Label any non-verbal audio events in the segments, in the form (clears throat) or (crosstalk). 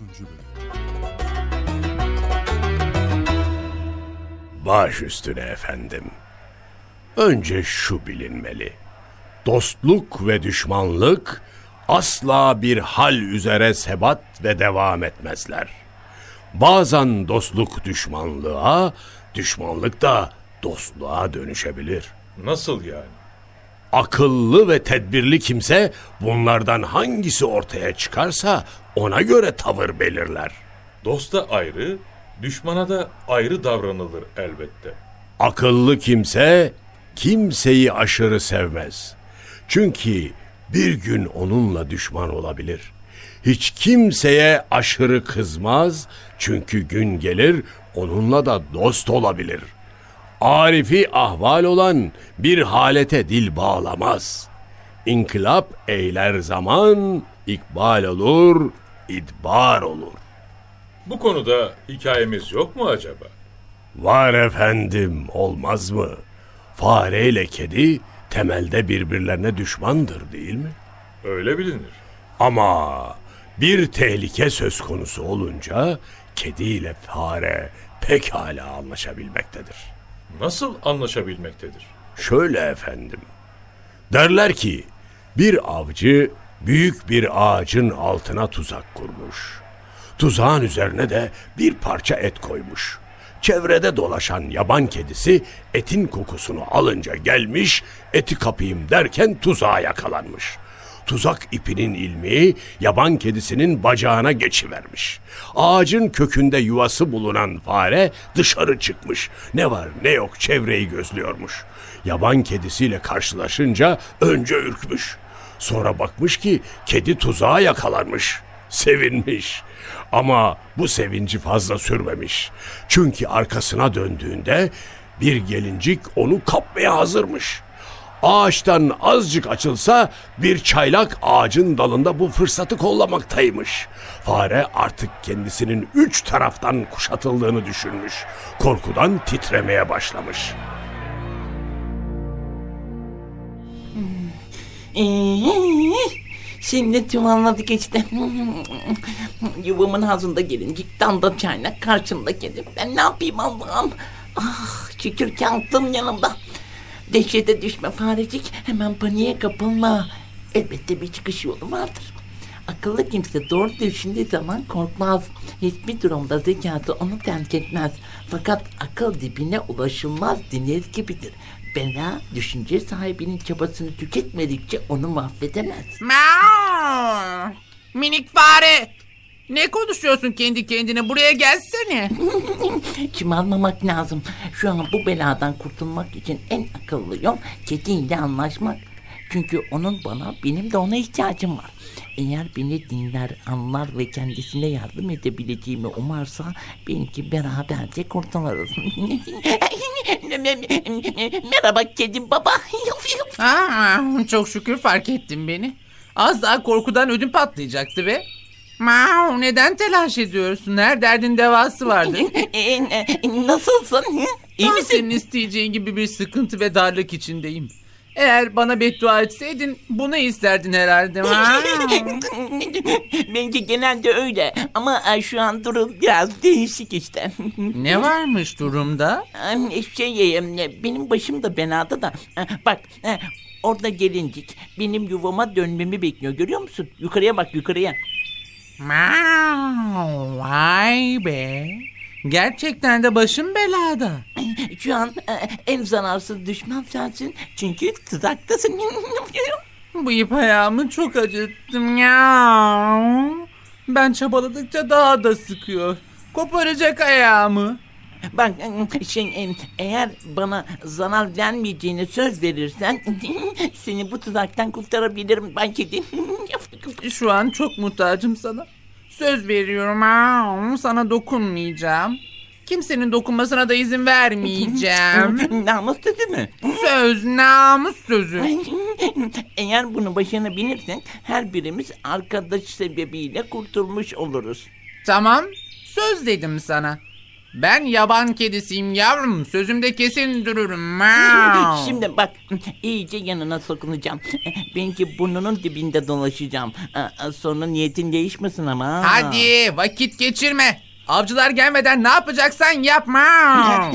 Bölüm Baş üstüne efendim. Önce şu bilinmeli. Dostluk ve düşmanlık asla bir hal üzere sebat ve devam etmezler. Bazen dostluk düşmanlığa, düşmanlık da dostluğa dönüşebilir. Nasıl yani? Akıllı ve tedbirli kimse bunlardan hangisi ortaya çıkarsa ona göre tavır belirler. Dosta ayrı, düşmana da ayrı davranılır elbette. Akıllı kimse kimseyi aşırı sevmez. Çünkü bir gün onunla düşman olabilir. Hiç kimseye aşırı kızmaz çünkü gün gelir onunla da dost olabilir. Arifi ahval olan bir halete dil bağlamaz. İnkılap eyler zaman, ikbal olur, idbar olur. Bu konuda hikayemiz yok mu acaba? Var efendim, olmaz mı? Fare ile kedi temelde birbirlerine düşmandır değil mi? Öyle bilinir. Ama bir tehlike söz konusu olunca kedi ile fare pekala anlaşabilmektedir. Nasıl anlaşabilmektedir? Şöyle efendim. Derler ki bir avcı büyük bir ağacın altına tuzak kurmuş. Tuzağın üzerine de bir parça et koymuş. Çevrede dolaşan yaban kedisi etin kokusunu alınca gelmiş, eti kapayım derken tuzağa yakalanmış. Tuzak ipinin ilmeği yaban kedisinin bacağına geçivermiş. Ağacın kökünde yuvası bulunan fare dışarı çıkmış. Ne var ne yok çevreyi gözlüyormuş. Yaban kedisiyle karşılaşınca önce ürkmüş. Sonra bakmış ki kedi tuzağa yakalanmış. Sevinmiş. Ama bu sevinci fazla sürmemiş. Çünkü arkasına döndüğünde bir gelincik onu kapmaya hazırmış. Ağaçtan azıcık açılsa bir çaylak ağacın dalında bu fırsatı kollamaktaymış. Fare artık kendisinin üç taraftan kuşatıldığını düşünmüş. Korkudan titremeye başlamış. Şimdi tüm anladık işte. Yuvamın ağzında gelincik, damda çaynak, karşımda kedim. Ben ne yapayım Allah'ım? Ah, şükür ki yanımda. Dehşete düşme farecik, hemen paniğe kapılma. Elbette bir çıkış yolu vardır. Akıllı kimse doğru düşündüğü zaman korkmaz. Hiçbir durumda zekatı onu terk etmez. Fakat akıl dibine ulaşılmaz deniz gibidir. Bela düşünce sahibinin çabasını tüketmedikçe onu mahvedemez. Minik fare. Ne konuşuyorsun kendi kendine? Buraya gelsene. (laughs) Çımarmamak lazım. Şu an bu beladan kurtulmak için en akıllı yol kediyle anlaşmak. Çünkü onun bana, benim de ona ihtiyacım var. Eğer beni dinler, anlar ve kendisine yardım edebileceğimi umarsa belki beraberce kurtuluruz. (laughs) Merhaba kedi baba. Aa, çok şükür fark ettin beni. Az daha korkudan ödüm patlayacaktı be. Miau, neden telaş ediyorsun? Her derdin devası vardı. (laughs) Nasılsın? İyi Ben misin? senin isteyeceğin gibi bir sıkıntı ve darlık içindeyim. Eğer bana beddua etseydin bunu isterdin herhalde. (laughs) Bence genelde öyle ama e, şu an durum biraz değişik işte. ne varmış durumda? Şey e, benim başım da belada da. E, Bak orada gelincik benim yuvama dönmemi bekliyor görüyor musun? Yukarıya bak yukarıya. Miau, Vay be. Gerçekten de başım belada. (clears throat) Şu an e, en zararsız düşman sensin çünkü tuzaktasın. Bu ip ayağımı çok acıttım ya. Ben çabaladıkça daha da sıkıyor. Koparacak ayağımı. Bak şey eğer bana zarar vermeyeceğine söz verirsen (laughs) seni bu tuzaktan kurtarabilirim ben kedi. (laughs) Şu an çok muhtacım sana. Söz veriyorum ha. Sana dokunmayacağım. Kimsenin dokunmasına da izin vermeyeceğim. (laughs) Namus sözü mü? Söz namus sözü. Eğer bunu başına binirsen her birimiz arkadaş sebebiyle kurtulmuş oluruz. Tamam. Söz dedim sana. Ben yaban kedisiyim yavrum. Sözümde kesin dururum. Miau. (laughs) Şimdi bak iyice yanına sokulacağım. Belki burnunun dibinde dolaşacağım. Sonra niyetin değişmesin ama. Hadi vakit geçirme. Avcılar gelmeden ne yapacaksan yapma.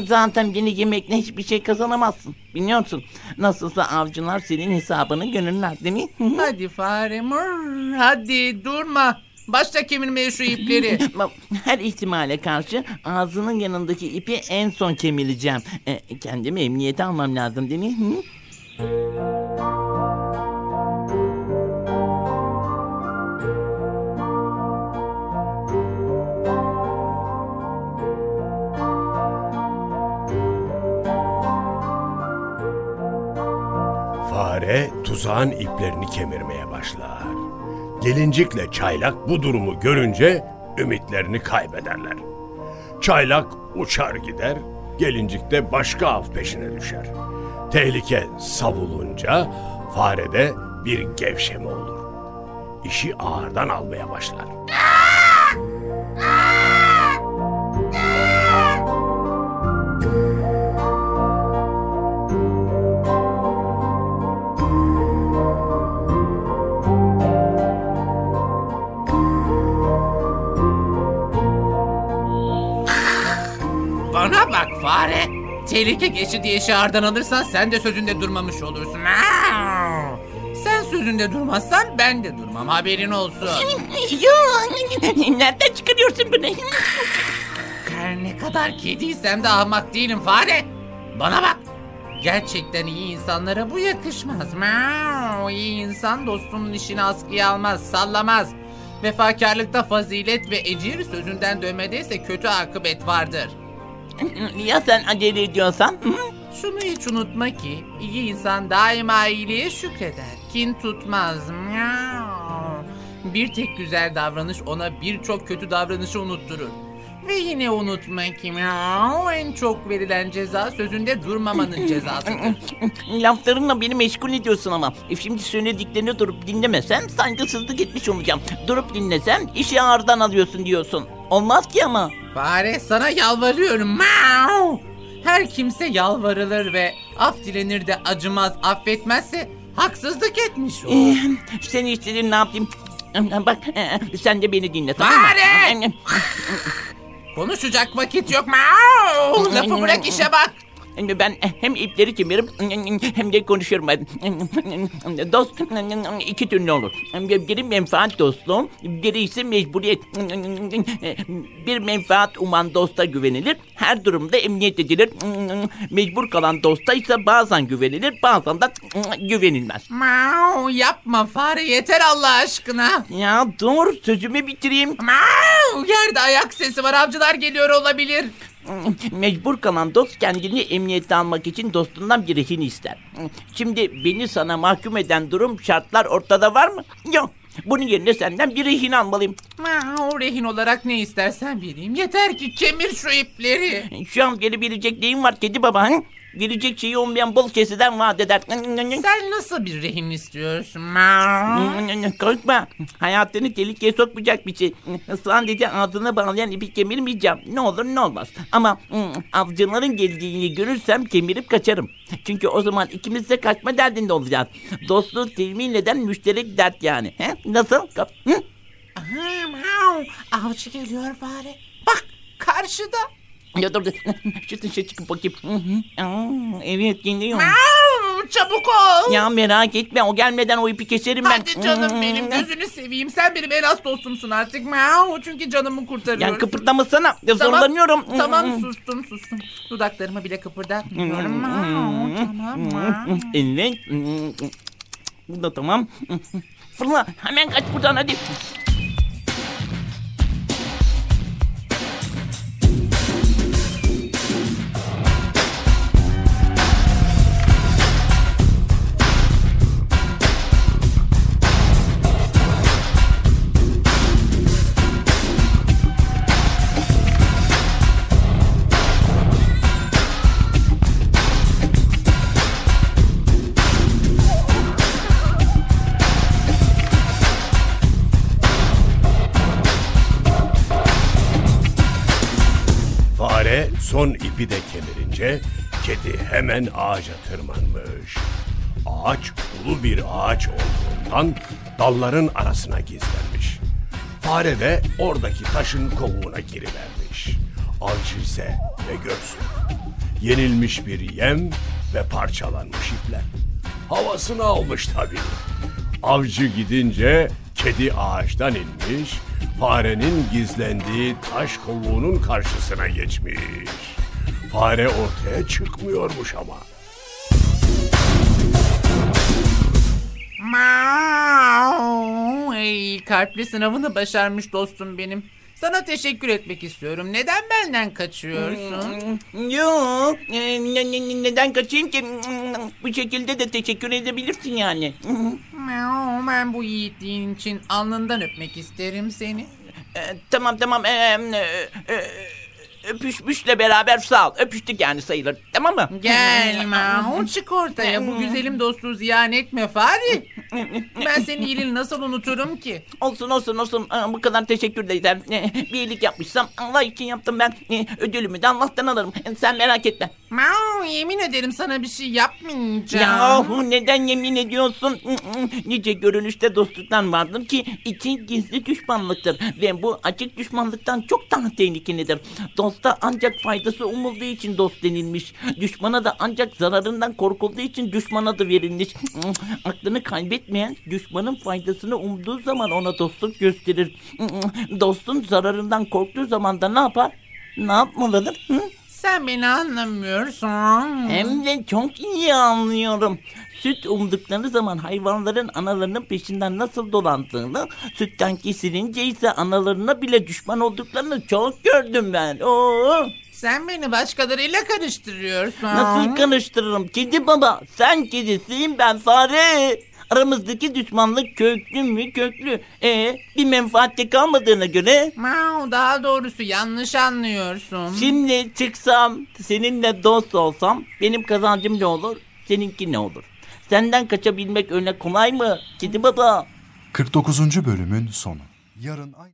(laughs) Zaten beni yemekle hiçbir şey kazanamazsın. Biliyorsun. Nasılsa avcılar senin hesabını gönüller değil mi? hadi fare mır. Hadi durma. Başla kemirmeye şu ipleri. (laughs) Her ihtimale karşı ağzının yanındaki ipi en son kemireceğim. E, kendimi emniyete almam lazım değil mi? Hı? Fare tuzağın iplerini kemirmeye başlar. Gelincikle çaylak bu durumu görünce ümitlerini kaybederler. Çaylak uçar gider, gelincik de başka av peşine düşer. Tehlike savulunca farede bir gevşeme olur. İşi ağırdan almaya başlar. Fare. Tehlike geçti diye işi ağırdan alırsan sen de sözünde durmamış olursun. Sen sözünde durmazsan ben de durmam haberin olsun. (laughs) Yok. Nereden çıkarıyorsun bunu? Her ne kadar kediysem de ahmak değilim fare. Bana bak. Gerçekten iyi insanlara bu yakışmaz. Miau. İyi insan dostunun işini askıya almaz, sallamaz. Vefakarlıkta fazilet ve ecir sözünden dönmedeyse kötü akıbet vardır. (laughs) ya sen acele ediyorsan? Şunu hiç unutma ki iyi insan daima iyiliğe şükreder. Kin tutmaz. Bir tek güzel davranış ona birçok kötü davranışı unutturur. Ve yine unutma ki en çok verilen ceza sözünde durmamanın cezasıdır. (laughs) Laflarınla beni meşgul ediyorsun ama. E şimdi söylediklerini durup dinlemesem saygısızlık etmiş olacağım. Durup dinlesem işi ağırdan alıyorsun diyorsun. Olmaz ki ama. Fare sana yalvarıyorum. Miau. Her kimse yalvarılır ve af dilenir de acımaz, affetmezse haksızlık etmiş olur. Ee, sen istediğin ne yapayım? Bak sen de beni dinle tamam mı? Fare! Konuşacak vakit yok. Miau. Lafı bırak işe bak. Ben hem ipleri kemirim hem de konuşurum. Dost iki türlü olur. Biri menfaat dostluğu, biri ise mecburiyet. Bir menfaat uman dosta güvenilir, her durumda emniyet edilir. Mecbur kalan dosta ise bazen güvenilir, bazen de güvenilmez. Miau. Yapma fare yeter Allah aşkına. Ya dur sözümü bitireyim. Miau. Yerde ayak sesi var avcılar geliyor olabilir. Mecbur kalan dost kendini emniyete almak için dostundan bir rehin ister. Şimdi beni sana mahkum eden durum şartlar ortada var mı? Yok. Bunun yerine senden bir rehin almalıyım. Miau. Rehin olarak ne istersen vereyim. Yeter ki kemir şu ipleri. Şu an verebilecek neyim var kedi baba? Hı? Verecek şeyi olmayan bol keseden vaat eder. Sen nasıl bir rehin istiyorsun? Korkma. Hayatını tehlikeye sokmayacak bir şey. Sadece ağzına bağlayan ipi kemirmeyeceğim. Ne olur ne olmaz. Ama avcıların geldiğini görürsem kemirip kaçarım. Çünkü o zaman ikimiz de kaçma derdinde olacağız. Dostluğu temin eden müşterek dert yani. He? Nasıl? Hı? Avcı geliyor fare. Bak karşıda. Ya dur dur. (laughs) Şu dışarı çıkıp bakayım. Aa, evet geliyor. Miau. Çabuk ol. Ya merak etme o gelmeden o ipi keserim ben. Hadi canım benim gözünü seveyim. Sen benim en az dostumsun artık. Miau. Çünkü canımı kurtarıyorsun. Ya kıpırdamasana. Ya Tamam, Zorlanıyorum. Tamam sustum sustum. Dudaklarımı bile kıpırdatmıyorum. Miau. Tamam miau. Evet. Bu da tamam. Fırla hemen kaç buradan hadi. Son ipi de kemirince kedi hemen ağaca tırmanmış. Ağaç ulu bir ağaç olduğundan dalların arasına gizlenmiş. Fare de oradaki taşın kovuğuna girivermiş. Avcı ise ne görsün. Yenilmiş bir yem ve parçalanmış ipler. Havasını almış tabii. Avcı gidince kedi ağaçtan inmiş, farenin gizlendiği taş kovuğunun karşısına geçmiş. Fare ortaya çıkmıyormuş ama. Miau. Ey, kalpli sınavını başarmış dostum benim. Sana teşekkür etmek istiyorum. Neden benden kaçıyorsun? Yok. e, ne- ne- ne- neden kaçayım ki? Bu şekilde de teşekkür edebilirsin yani. Miau, Ben bu yiğitliğin için alnından öpmek isterim seni. E, tamam tamam. E, e, e, öpüşmüşle beraber sağ ol. Öpüştük yani sayılır. Tamam mı? Gel Miau çık ortaya. Bu güzelim dostluğu ziyan etme Fahri. Ben senin iyiliğini nasıl unuturum ki? Olsun olsun olsun. Aa, Bu kadar teşekkür de ederim. E, Bir iyilik yapmışsam Allah için yaptım ben. E, Ödülümü de Allah'tan alırım. E, Sen merak etme. Miau, yemin ederim sana bir şey yapmayacağım. Yahu neden yemin ediyorsun? Nice görünüşte dostluktan vardır ki içi gizli düşmanlıktır. Ve bu açık düşmanlıktan çok daha tehlikelidir. Dosta ancak faydası umulduğu için dost denilmiş. Düşmana da ancak zararından korkulduğu için düşmana da verilmiş. Aklını kaybetmeyen düşmanın faydasını umduğu zaman ona dostluk gösterir. (laughs) Dostun zararından korktuğu zaman da ne yapar? Ne yapmalıdır? Hı? Sen beni anlamıyorsun. Hem de çok iyi anlıyorum. Süt umdukları zaman hayvanların analarının peşinden nasıl dolandığını, sütten kesilince ise analarına bile düşman olduklarını çok gördüm ben. Oo, Sen beni başkalarıyla karıştırıyorsun. nasıl karıştırırım? Kedi baba, sen kedisin ben fare. Aramızdaki düşmanlık köklü mü köklü. E bir menfaatte kalmadığına göre Miau, daha doğrusu yanlış anlıyorsun. şimdi çıksam seninle dost olsam benim kazancım ne olur? Seninki ne olur? Senden kaçabilmek öyle kolay mı? Kedi baba. 49. bölümün sonu. Yarın